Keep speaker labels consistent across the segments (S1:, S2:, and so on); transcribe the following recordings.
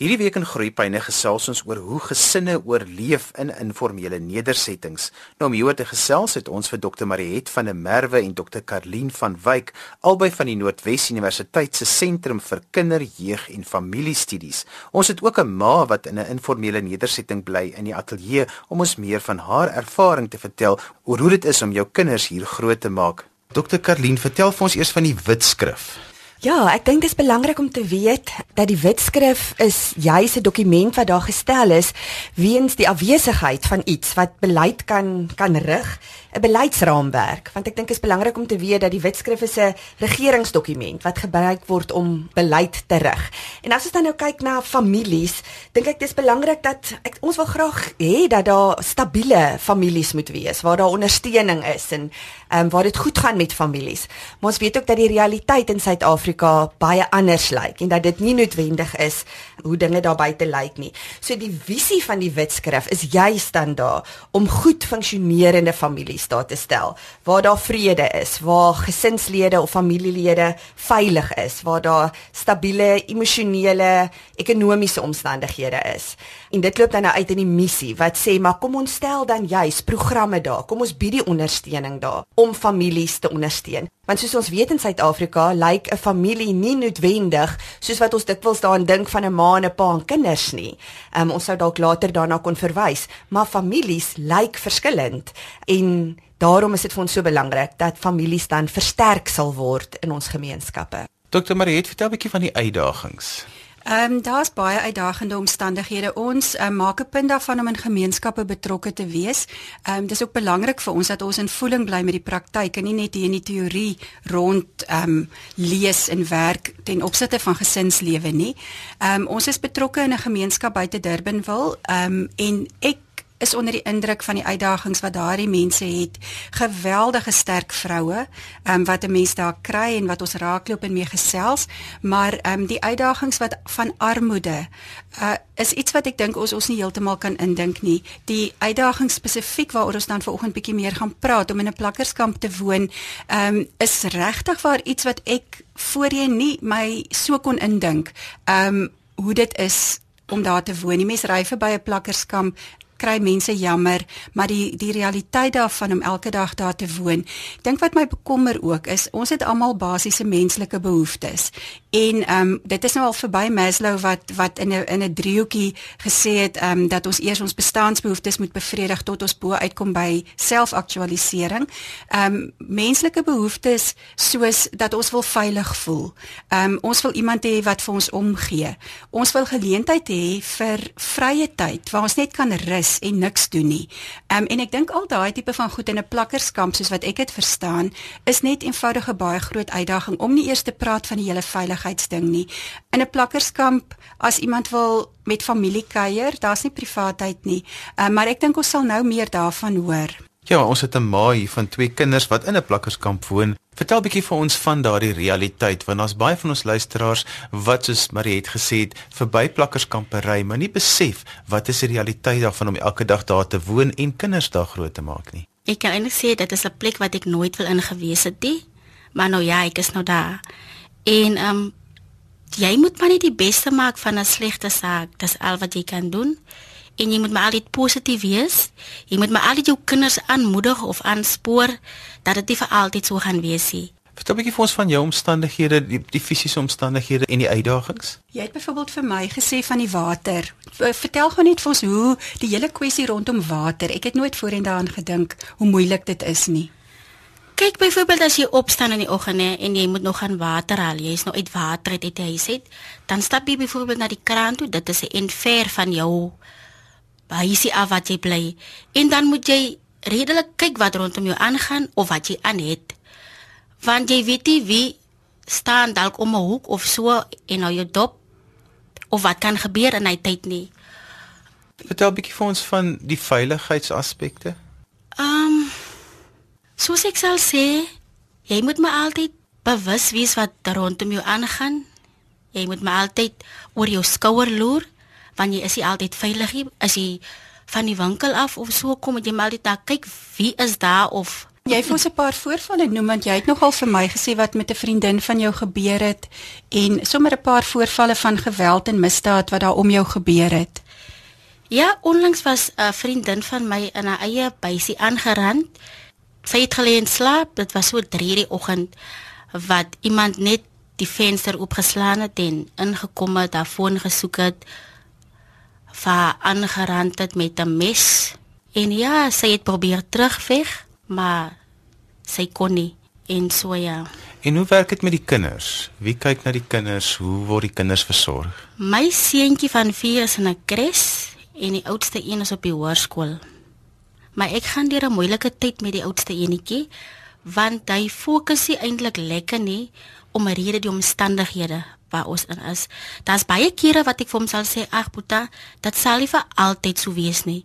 S1: Hierdie week in Groepyne gesels ons oor hoe gesinne oorleef in informele nedersettings. Nou om hieroor te gesels het ons vir Dr. Mariet van der Merwe en Dr. Karlien van Wyk, albei van die Noordwes Universiteit se Sentrum vir Kinder, Jeug en Familiestudies. Ons het ook 'n ma wat in 'n informele nedersetting bly in die ateljee om ons meer van haar ervaring te vertel oor hoe dit is om jou kinders hier groot te maak. Dr. Karlien, vertel vir ons eers van die witskrif.
S2: Ja, ek dink dit is belangrik om te weet dat die wetskrif is juis 'n dokument wat daar gestel is weens die afwesigheid van iets wat beleid kan kan rig 'n beleidsraamwerk want ek dink dit is belangrik om te weet dat die wetskrif is 'n regeringsdokument wat gebruik word om beleid te rig. En as ons dan nou kyk na families, dink ek dis belangrik dat ek, ons wil graag hê dat daar stabiele families moet wees waar daar ondersteuning is en ehm um, waar dit goed gaan met families. Maar ons weet ook dat die realiteit in Suid-Afrika baie anders lyk en dat dit nie noodwendig is hoe dinge daar buite lyk nie. So die visie van die wetskrif is juist dan daar om goed funksionerende families families daar te stel waar daar vrede is, waar gesinslede of familielede veilig is, waar daar stabiele emosionele, ekonomiese omstandighede is. En dit loop dan nou uit in die missie wat sê maar kom ons stel dan juis programme daar. Kom ons bied die ondersteuning daar om families te ondersteun. Want soos ons weet in Suid-Afrika lyk 'n familie nie noodwendig soos wat ons dikwels daaraan dink van 'n ma en 'n pa en kinders nie. Um, ons sou dalk later daarna kon verwys, maar families lyk verskillend en daarom is dit vir ons so belangrik dat families dan versterk sal word in ons gemeenskappe.
S1: Dr. Mariet, vertel 'n bietjie van die uitdagings.
S3: Ehm um, daar's baie uitdagende omstandighede. Ons um, maak 'n punt daarvan om in gemeenskappe betrokke te wees. Ehm um, dis ook belangrik vir ons dat ons in voeling bly met die praktyk en nie net hier in die teorie rond ehm um, lees en werk ten opsigte van gesinslewe nie. Ehm um, ons is betrokke in 'n gemeenskap buite Durbanville. Ehm um, en ek is onder die indruk van die uitdagings wat daardie mense het. Geweldige sterk vroue, ehm um, wat 'n mens daar kry en wat ons raakloop en mee gesels, maar ehm um, die uitdagings wat van armoede uh is iets wat ek dink ons ons nie heeltemal kan indink nie. Die uitdagings spesifiek waaroor ons dan vanoggend bietjie meer gaan praat om in 'n plakkerskamp te woon, ehm um, is regtig waar iets wat ek voorheen nie my so kon indink. Ehm um, hoe dit is om daar te woon. Die mense ry verby 'n plakkerskamp kry mense jammer, maar die die realiteit daarvan om elke dag daar te woon. Ek dink wat my bekommer ook is, ons het almal basiese menslike behoeftes. En ehm um, dit is nou al verby Maslow wat wat in 'n in 'n driehoekie gesê het ehm um, dat ons eers ons bestaansbehoeftes moet bevredig tot ons bo uitkom by selfaktualisering. Ehm um, menslike behoeftes soos dat ons wil veilig voel. Ehm um, ons wil iemand hê wat vir ons omgee. Ons wil geleentheid hê vir vrye tyd waar ons net kan rus is en niks doen nie. Ehm um, en ek dink al daai tipe van goed in 'n plakkerskamp soos wat ek dit verstaan, is net eenvoudige baie groot uitdaging om nie eers te praat van die hele veiligheidsding nie. In 'n plakkerskamp as iemand wil met familie kuier, daar's nie privaatheid nie. Ehm um, maar ek dink ons sal nou meer daarvan hoor.
S1: Ja, ons het 'n ma hier van twee kinders wat in 'n plakkerskamp woon. Vertel bietjie vir ons van daardie realiteit want daar's baie van ons luisteraars wat soos Marie het gesê het verby plakkerskampery, maar nie besef wat is die realiteit daarvan om elke dag daar te woon en kinders daar groot te maak nie.
S4: Ek kan eintlik sê dit is 'n plek wat ek nooit wil ingewees het nie. Maar nou ja, ek is nou daar. En ehm um, jy moet maar net die beste maak van 'n slegte saak. Dis al wat jy kan doen en jy moet maar altyd positief wees. Jy moet maar altyd jou kinders aanmoedig of aanspoor dat dit nie vir altyd so gaan wees nie.
S1: Vertel 'n bietjie vir ons van jou omstandighede, die, die fisiese omstandighede en die uitdagings.
S3: Jy het byvoorbeeld vir my gesê van die water. Vertel gou net vir ons hoe die hele kwessie rondom water. Ek het nooit voorheen daaraan gedink hoe moeilik dit is nie.
S4: Kyk byvoorbeeld as jy opstaan in die oggende en jy moet nog gaan water haal, jy is nou uit water uit die huis uit, dan stap jy byvoorbeeld na die kraan toe, dit is 'n en ver van jou huisie af wat jy bly. En dan moet jy redelik kyk wat rondom jou aangaan of wat jy aan het. Want jy weet nie wie staan dalk om 'n hoek of so en nou jou dop of wat kan gebeur in hy tyd nie.
S1: Vertel 'n bietjie vir ons van die veiligheidsaspekte.
S4: Ehm um, soos ek sal sê jy moet maar altyd bewus wees wat rondom jou aangaan. Jy moet maar altyd oor jou skouer loer want jy is nie altyd veilig nie as jy van die winkel af of so kom jy maar net daar kyk wie is daar of
S3: Jy het ons 'n paar voorvalle noem want jy het nogal vir my gesê wat met 'n vriendin van jou gebeur het en sommer 'n paar voorvalle van geweld en misdaad wat daar om jou gebeur het.
S4: Ja, onlangs was 'n vriendin van my in haar eie buisie aangerand. Sy het gelê en slaap, dit was so 3:00 die oggend wat iemand net die venster oopgeslaan het en ingekom het, haar foon gesoek het, va aangerand het met 'n mes. En ja, sy het probeer terugveg, maar sy kon nie en so ja.
S1: En hoe werk dit met die kinders? Wie kyk na die kinders? Hoe word die kinders versorg?
S4: My seentjie van 4 is in 'n kres en die oudste een is op die hoërskool. Maar ek gaan deur 'n moeilike tyd met die oudste enetjie want hy fokus nie eintlik lekker nie om 'n rede die omstandighede waar ons in is. Daar's baie kere wat ek vir hom sal sê, "Ag Boeta, dit sal nie vir altyd so wees nie."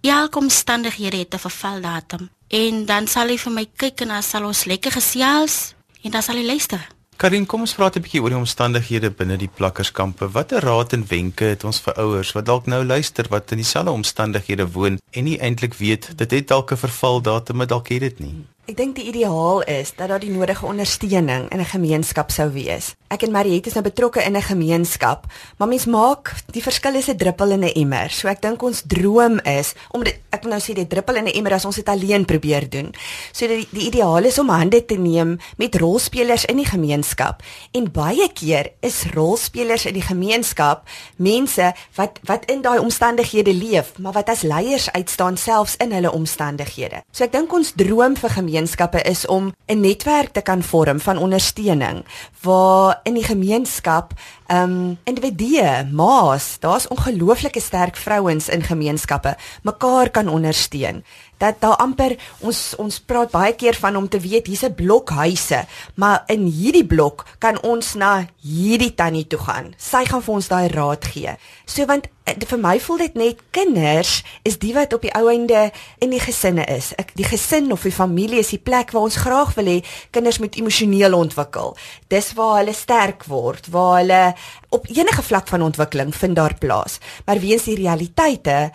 S4: Elke omstandighede het 'n vervaldatum en dan sal hy vir my kyk en dan sal ons lekker gesels en dan sal hy luister.
S1: Karin, kom ons praat 'n bietjie oor die omstandighede binne die plakkerskampe. Watter raad en wenke het ons vir ouers wat dalk nou luister wat in dieselfde omstandighede woon en nie eintlik weet dit het dalk 'n vervaldatum, maar dalk het dit nie?
S2: Ek dink die ideaal is dat daar die nodige ondersteuning in 'n gemeenskap sou wees. Ek en Mariette is nou betrokke in 'n gemeenskap, maar mens maak die verskil is 'n druppel in 'n emmer. So ek dink ons droom is om dit ek wil nou sê die druppel in 'n emmer as ons dit alleen probeer doen. So die, die ideaal is om hande te neem met rolspelers in die gemeenskap. En baie keer is rolspelers in die gemeenskap mense wat wat in daai omstandighede leef, maar wat as leiers uitstaan selfs in hulle omstandighede. So ek dink ons droom vir gemeenskappe is om 'n netwerk te kan vorm van ondersteuning waar in die gemeenskap ehm um, individue, maas, daar's ongelooflike sterk vrouens in gemeenskappe mekaar kan ondersteun. Dat daar amper ons ons praat baie keer van om te weet hier's 'n blok huise, maar in hierdie blok kan ons na hierdie tannie toe gaan. Sy gaan vir ons daai raad gee. So want eh, vir my voel dit net kinders is die wat op die ou einde in die gesinne is. Ek die gesin of die familie is die plek waar ons graag wil hê kinders moet emosioneel ontwikkel. Dis waar hulle sterk word, waar hulle op enige vlak van ontwikkeling vind daar plaas. Maar weens die realiteite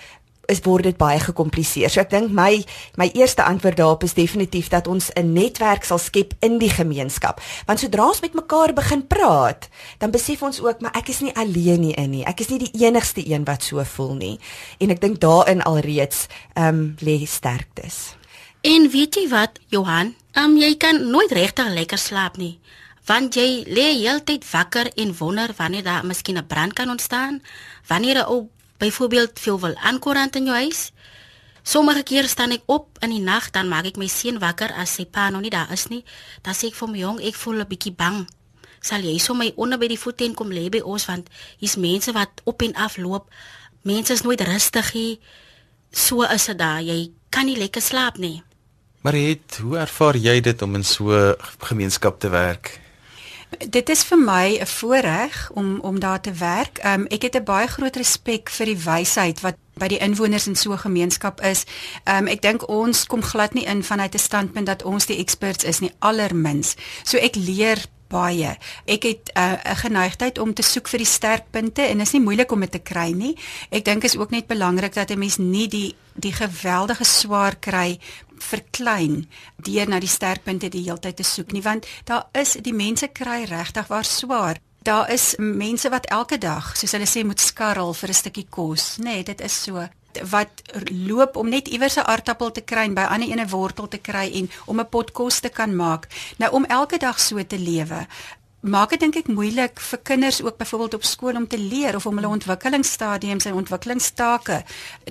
S2: is word dit baie gekompliseer. So ek dink my my eerste antwoord daarop is definitief dat ons 'n netwerk sal skep in die gemeenskap. Want sodra ons met mekaar begin praat, dan besef ons ook maar ek is nie alleen nie in nie. Ek is nie die enigste een wat so voel nie. En ek dink daarin alreeds ehm um, lê sterktes.
S4: En weet jy wat, Johan? Ehm um, jy kan nooit regtig lekker slaap nie want jy lê heeltyd wakker en wonder wanneer daar miskien 'n brand kan ontstaan, wanneer 'n ou byvoorbeeld veel wil aankorant in jou huis. Sommige kere staan ek op in die nag dan maak ek my seun wakker as sy pa nog nie daar is nie. Dan sê ek vir my jong, ek voel 'n bietjie bang. Sal jy sommer onder by die voete en kom lê by ons want hier's mense wat op en af loop. Mense is nooit rustig nie. So is dit daar. Jy kan nie lekker slaap nie.
S1: Maar het, hoe ervaar jy dit om in so 'n gemeenskap te werk?
S3: Dit is vir my 'n voorreg om om daar te werk. Um, ek het 'n baie groot respek vir die wysheid wat by die inwoners in so 'n gemeenskap is. Um, ek dink ons kom glad nie in vanuit 'n standpunt dat ons die experts is nie, allermins. So ek leer baie. Ek het 'n uh, geneigtheid om te soek vir die sterkpunte en is nie moeilik om dit te kry nie. Ek dink is ook net belangrik dat 'n mens nie die die geweldige swaar kry verklein deur na die sterkpunte die heeltyd te soek nie want daar is die mense kry regtig waar swaar. Daar is mense wat elke dag soos hulle sê moet skarrel vir 'n stukkie kos. Nê nee, dit is so. Wat loop om net iewers 'n aardappel te kry en by ander ene wortel te kry en om 'n pot kos te kan maak. Nou om elke dag so te lewe maak dit dink ek moeilik vir kinders ook byvoorbeeld op skool om te leer of om hulle ontwikkelingsstadiums en ontwikkelingstake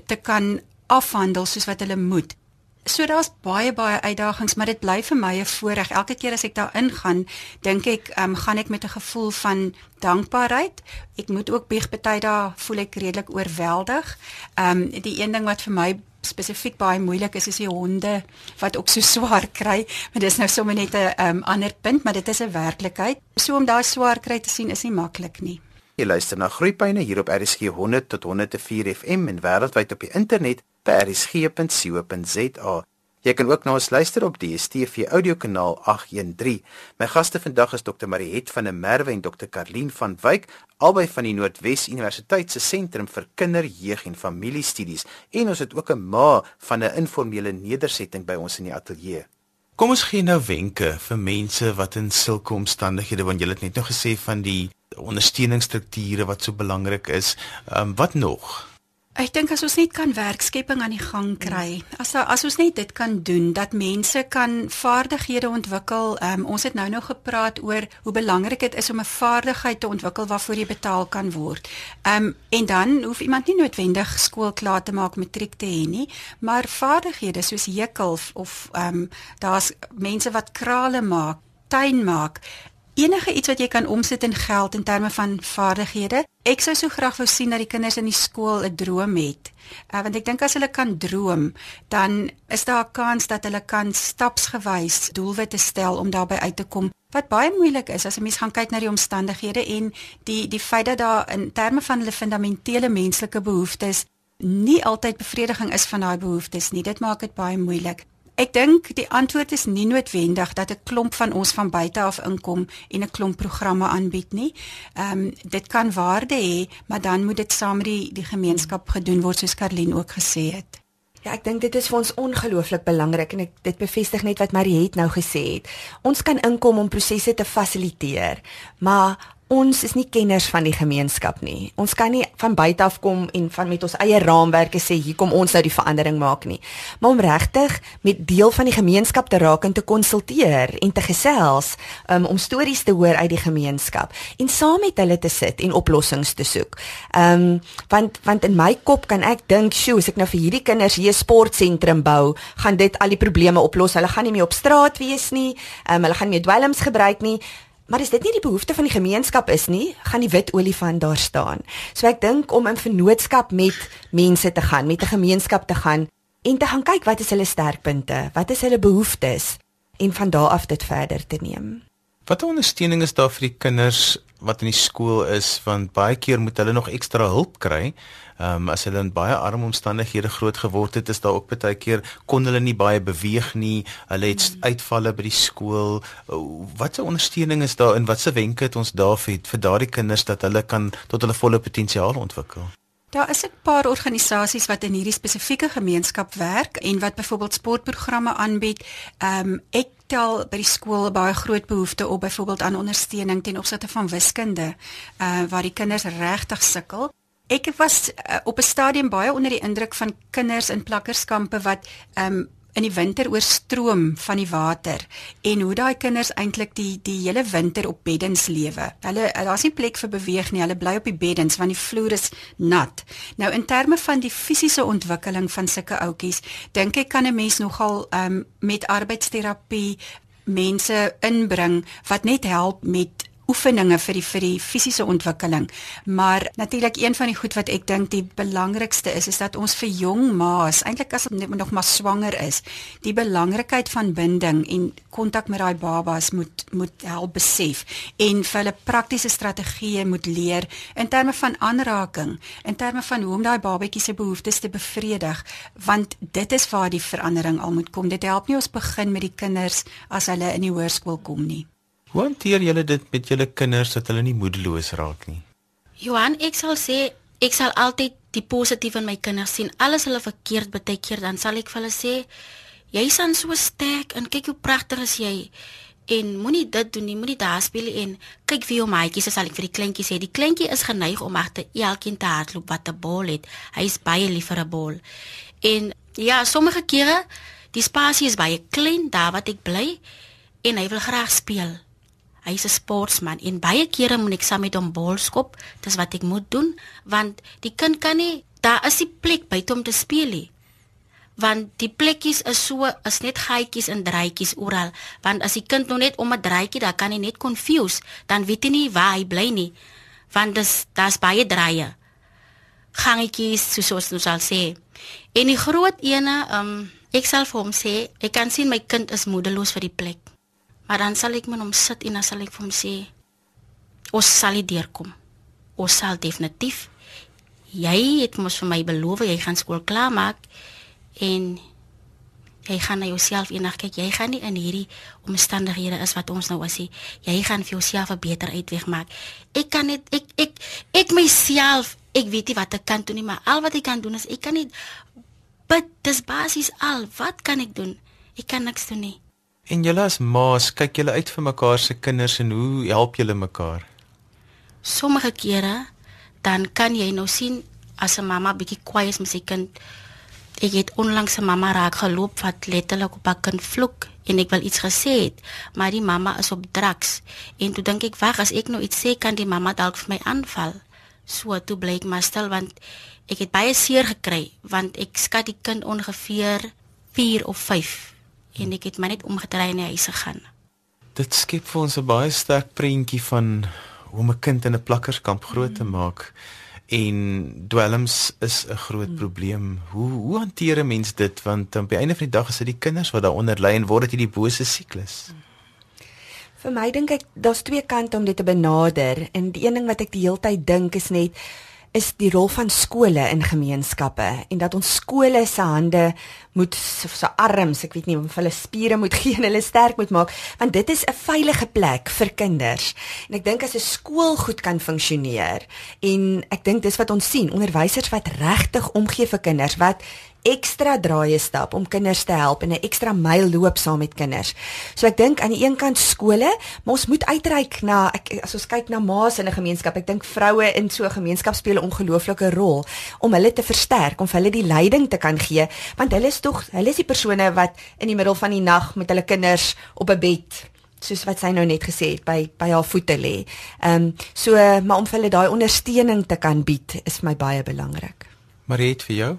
S3: te kan afhandel soos wat hulle moet. So daar's baie baie uitdagings, maar dit bly vir my 'n voorreg. Elke keer as ek daar ingaan, dink ek, ehm um, gaan ek met 'n gevoel van dankbaarheid. Ek moet ook bieg party daar voel ek redelik oorweldig. Ehm um, die een ding wat vir my spesifiek baie moeilik is is die honde wat ook so swaar kry, maar dis nou sommer net 'n um, ander punt, maar dit is 'n werklikheid. So om daai swaar kry te sien is nie maklik nie.
S1: Jy luister na Groepyne hier op RSG 100 tot 104 FM en wêreldwyd op die internet by rsg.co.za. Jy kan ook na ons luister op die DStv audiokanaal 813. My gaste vandag is Dr. Mariet van der Merwe en Dr. Karlien van Wyk, albei van die Noordwes Universiteit se Sentrum vir Kinder, Jeug en Familiestudies. En ons het ook 'n ma van 'n informele nedersetting by ons in die ateljee. Kom ons gee nou wenke vir mense wat in sulke omstandighede want jy het net nou gesê van die ondersteuningsstrukture wat so belangrik is. Ehm um, wat nog?
S3: Ek dink as ons net kan werkskepping aan die gang kry. As as ons net dit kan doen dat mense kan vaardighede ontwikkel. Um, ons het nou nog gepraat oor hoe belangrik dit is om 'n vaardigheid te ontwikkel waarvoor jy betaal kan word. Ehm um, en dan hoef iemand nie noodwendig skool klaar te maak matriek te hê nie, maar vaardighede soos hekel of ehm um, daar's mense wat krale maak, tuin maak enige iets wat jy kan omsit in geld in terme van vaardighede. Ek sou so graag wou sien dat die kinders in die skool 'n droom het. Uh, want ek dink as hulle kan droom, dan is daar 'n kans dat hulle kan stapsgewys doelwitte stel om daarby uit te kom. Wat baie moeilik is as 'n mens gaan kyk na die omstandighede en die die feit dat daar in terme van hulle fundamentele menslike behoeftes nie altyd bevrediging is van daai behoeftes nie. Dit maak dit baie moeilik. Ek dink die antwoord is nie noodwendig dat 'n klomp van ons van buite af inkom en 'n klomp programme aanbied nie. Ehm um, dit kan waarde hê, maar dan moet dit saam met die die gemeenskap gedoen word soos Karlien ook gesê het.
S2: Ja, ek dink dit is vir ons ongelooflik belangrik en ek dit bevestig net wat Mariet nou gesê het. Ons kan inkom om prosesse te fasiliteer, maar ons is nie kenners van die gemeenskap nie. Ons kan nie van buite af kom en van met ons eie raamwerke sê hier kom ons nou die verandering maak nie. Maar om regtig met deel van die gemeenskap te raak en te konsulteer en te gesels, um, om stories te hoor uit die gemeenskap en saam met hulle te sit en oplossings te soek. Ehm um, want want in my kop kan ek dink, "Sjoe, as ek nou vir hierdie kinders hier 'n sportsentrum bou, gaan dit al die probleme oplos. Hulle gaan nie meer op straat wees nie. Ehm um, hulle gaan nie meer dwelms gebruik nie." Maar as dit nie die behoefte van die gemeenskap is nie, gaan die wit olifant daar staan. So ek dink om in vennootskap met mense te gaan, met 'n gemeenskap te gaan en te gaan kyk wat is hulle sterkpunte, wat is hulle behoeftes en van daar af dit verder te neem.
S1: Wat ondersteuning is daar vir die kinders wat in die skool is want baie keer moet hulle nog ekstra hulp kry. Ehm um, as hulle in baie arm omstandighede groot geword het, is daar ook baie keer kon hulle nie baie beweeg nie. Hulle het hmm. uitvalle by die skool. Wat se ondersteuning is daar en wat se wenke het ons daar vir vir daardie kinders dat hulle kan tot hulle volle potensiaal ontwikkel?
S3: Daar is 'n paar organisasies wat in hierdie spesifieke gemeenskap werk en wat byvoorbeeld sportprogramme aanbied. Ehm um, ek tel by die skool baie groot behoefte op byvoorbeeld aan ondersteuning ten opsigte van wiskunde, uh waar die kinders regtig sukkel. Ek was uh, op 'n stadium baie onder die indruk van kinders in plakkerskampe wat ehm um, in die winter oorstroom van die water en hoe daai kinders eintlik die die hele winter op beddens lewe. Hulle daar's nie plek vir beweeg nie. Hulle bly op die beddens want die vloer is nat. Nou in terme van die fisiese ontwikkeling van sulke ouetjies, dink ek kan 'n mens nogal um, met arbeidsterapie mense inbring wat net help met oefeninge vir die vir die fisiese ontwikkeling. Maar natuurlik een van die goed wat ek dink die belangrikste is is dat ons vir jong ma's, eintlik as hulle nog maar swanger is, die belangrikheid van binding en kontak met daai babas moet moet help besef en vir hulle praktiese strategieë moet leer in terme van aanraking, in terme van hoe om daai babatjie se behoeftes te bevredig, want dit is waar die verandering al moet kom. Dit help nie ons begin met die kinders as hulle in die hoërskool kom nie.
S1: Hoe hanteer julle dit met julle kinders dat hulle nie moedeloos raak nie?
S4: Johan, ek sal sê ek sal altyd die positief in my kinders sien. Alles hulle verkeerd baie keer dan sal ek vir hulle sê jy's aan so sterk en kyk hoe pragtig is jy en moenie dit doen nie, moenie daar speel en kyk wie jou maatjies is, sal ek vir die kleintjie sê. Die kleintjie is geneig om agter elkeen te hardloop wat 'n bal het. Hy is baie lief vir 'n bal. En ja, sommige kere die spasie is baie klein daar wat ek bly en hy wil graag speel. Hy's 'n sportman en baie kere moet ek saam met hom bal skop. Dis wat ek moet doen want die kind kan nie daar is nie plek by hom te speel nie. Want die plekkies is so is net gaatjies en draadjies oral. Want as die kind nog net om 'n draadjie, dan kan hy net confuse, dan weet hy nie waar hy bly nie. Want dis daar's baie draaie. Gangetjies soos ons nou sal sê. En die groot ene, um, ek sal vir hom sê, ek kan sien my kind is moedeloos vir die plek. Maar dan sal ek met hom sit en dan sal ek vir hom sê ons sal dit deurkom. Ons sal definitief. Jy het mos vir my beloof jy gaan skool klaar maak en Jy gaan na jouself eendag kyk. Jy gaan nie in hierdie omstandighede is wat ons nou was nie. Jy gaan vir jouself 'n beter uitweg maak. Ek kan net ek ek ek myself, ek weet nie wat ek kan doen nie, maar al wat ek kan doen is ek kan net bid. Dis basies al. Wat kan ek doen? Ek kan niks doen nie.
S1: En julle as ma's, kyk julle uit vir mekaar se kinders en hoe help julle mekaar?
S4: Sommige kere dan kan jy nou sien as 'n mamma bietjie kwaai is met sy kind. Ek het onlangs 'n mamma raak geloop wat letterlik op haar kind vloek en ek wil iets gesê het, maar die mamma is op drugs. En toe dink ek, "Wag, as ek nou iets sê, kan die mamma dalk vir my aanval." So toe bly ek maar stil want ek het baie seer gekry want ek skat die kind ongeveer 4 of 5 en ek het my net omgedraai en huis gegaan.
S1: Dit skep vir ons 'n baie sterk prentjie van hoe om 'n kind in 'n plakkerskamp groot te maak. En dwelms is 'n groot hmm. probleem. Hoe hoe hanteer 'n mens dit want aan die einde van die dag is dit die kinders wat daaronder ly en word dit hierdie bose siklus. Hmm.
S2: Vir my dink ek daar's twee kante om dit te benader en die een ding wat ek die hele tyd dink is net is die rol van skole in gemeenskappe en dat ons skole se hande moet so arms, ek weet nie of hulle spiere moet gee en hulle sterk moet maak, want dit is 'n veilige plek vir kinders. En ek dink as 'n skool goed kan funksioneer en ek dink dis wat ons sien, onderwysers wat regtig omgee vir kinders, wat ekstra draaie stap om kinders te help en 'n ekstra myl loop saam met kinders. So ek dink aan die een kant skole, maar ons moet uitreik na ek as ons kyk na ma's in 'n gemeenskap, ek dink vroue in so 'n gemeenskap speel 'n ongelooflike rol om hulle te versterk, om vir hulle die leiding te kan gee, want hulle is tog, hulle is die persone wat in die middel van die nag met hulle kinders op 'n bed soos wat sy nou net gesê het by by haar voete lê. Ehm um, so maar om vir hulle daai ondersteuning te kan bied is vir my baie belangrik.
S1: Mariet vir jou?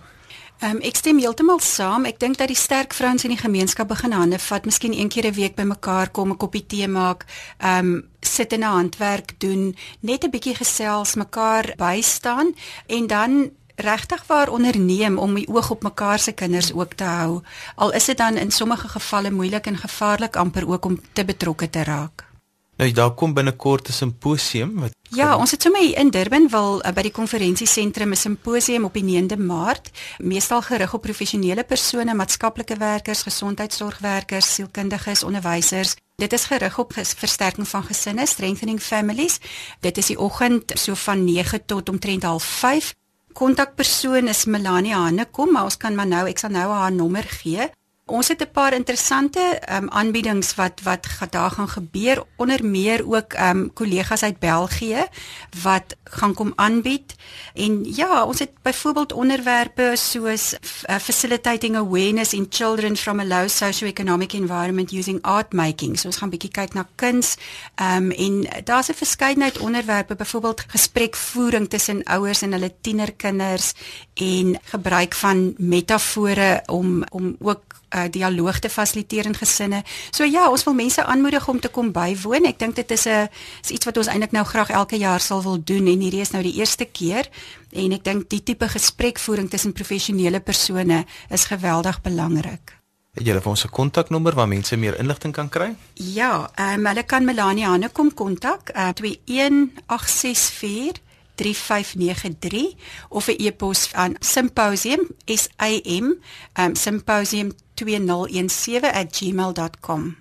S3: Um, ek stem heeltemal saam. Ek dink dat die sterk vrouens in die gemeenskap begin hande vat, miskien een keer 'n week bymekaar kom, 'n koppie tee maak, ehm um, sit in 'n handwerk doen, net 'n bietjie gesels, mekaar bystaan en dan regtig waar onderneem om die oog op mekaar se kinders ook te hou. Al is dit dan in sommige gevalle moeilik en gevaarlik amper ook om te betrokke te raak.
S1: Nou daar kom binnekort 'n simposium wat
S3: Ja, ons het sommer in Durban wil uh, by die konferensiesentrum 'n simposium op die 9de Maart, meestal gerig op professionele persone, maatskaplike werkers, gesondheidsorgwerkers, sielkundiges, onderwysers. Dit is gerig op versterking van gesinne, strengthening families. Dit is die oggend so van 9 tot omtrent 05:30. Kontakpersoon is Melanie Hanekom, maar ons kan maar nou, ek sal nou haar nommer gee. Ons het 'n paar interessante um, aanbiedings wat wat daar gaan gebeur. Onder meer ook um kollegas uit België wat gaan kom aanbied. En ja ons het byvoorbeeld onderwerpe soos uh, facilitating awareness in children from a low socio-economic environment using art making. So ons gaan bietjie kyk na kuns um en daar's 'n verskeidenheid onderwerpe byvoorbeeld gesprekvoering tussen ouers en hulle tienerkinders en gebruik van metafore om om ook uh, dialoog te fasiliteer in gesinne. So ja, ons wil mense aanmoedig om te kom bywoon. Ek dink dit is 'n is iets wat ons eintlik nou graag elke jaar sal wil doen en hierdie is nou die eerste keer en ek dink die tipe gesprekvoering tussen professionele persone is geweldig belangrik.
S1: Het julle vir ons 'n kontaknommer waar mense meer inligting kan kry?
S3: Ja, ehm um, hulle kan Melanie Hanne kom kontak uh, 21864 3593 of 'n e-pos aan symposium s a m um, symposium 2017@gmail.com.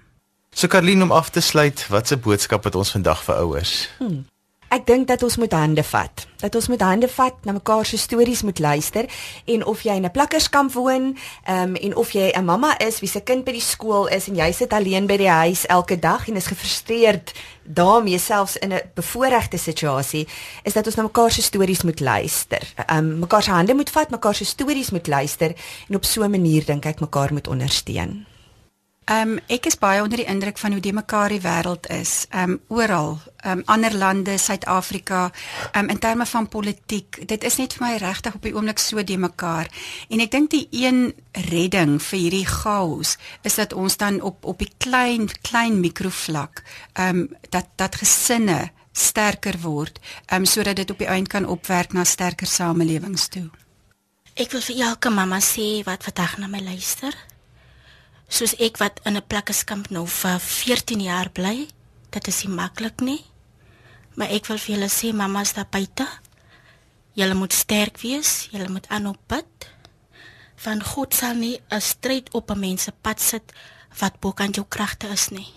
S1: So Karlien om af te sluit, watse boodskap het ons vandag vir ouers? Hmm.
S2: Ek dink dat ons moet hande vat. Dat ons moet hande vat, na mekaar se stories moet luister en of jy in 'n plakkerskamp woon, ehm um, en of jy 'n mamma is wie se kind by die skool is en jy sit alleen by die huis elke dag en is gefrustreerd daarmee selfs in 'n bevoordeelde situasie, is dat ons na mekaar se stories moet luister. Ehm um, mekaar se hande moet vat, mekaar se stories moet luister en op so 'n manier dink ek mekaar moet ondersteun.
S3: Ehm um, ek is baie onder die indruk van hoe die mekaar die wêreld is. Ehm um, oral, ehm um, ander lande, Suid-Afrika, ehm um, in terme van politiek. Dit is net vir my regtig op die oomblik so die mekaar. En ek dink die een redding vir hierdie chaos is dat ons dan op op die klein klein mikrovlak ehm um, dat dat gesinne sterker word, ehm um, sodat dit op die einde kan opwerk na sterker samelewings toe.
S4: Ek wil vir elke mamma sê wat vandag na my luister soos ek wat in 'n plekkerskamp nou vir 14 jaar bly. Dit is nie maklik nie. Maar ek wil vir julle sê mamma's daar buite. Julle moet sterk wees, julle moet aanhou bid. van God sal nie 'n stryd op 'n mens se pad sit wat bo kan jou kragte is nie.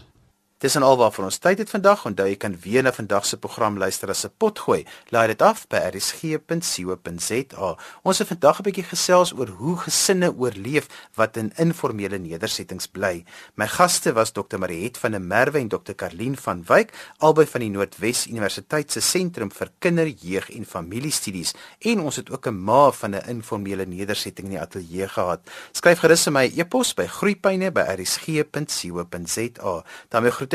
S1: Dis en alwaar vir ons tyd het vandag. Onthou jy kan weer na vandag se program luister as 'n pot gooi. Laai dit af by rsg.co.za. Ons het vandag 'n bietjie gesels oor hoe gesinne oorleef wat in informele nedersettings bly. My gaste was Dr. Mariet van der Merwe en Dr. Karlien van Wyk, albei van die Noordwes Universiteit se Sentrum vir Kinder, Jeug en Familiestudies. En ons het ook 'n ma van 'n informele nedersetting in die ateljee gehad. Skryf gerus vir my e-pos by groeipyne@rsg.co.za. daarmee groet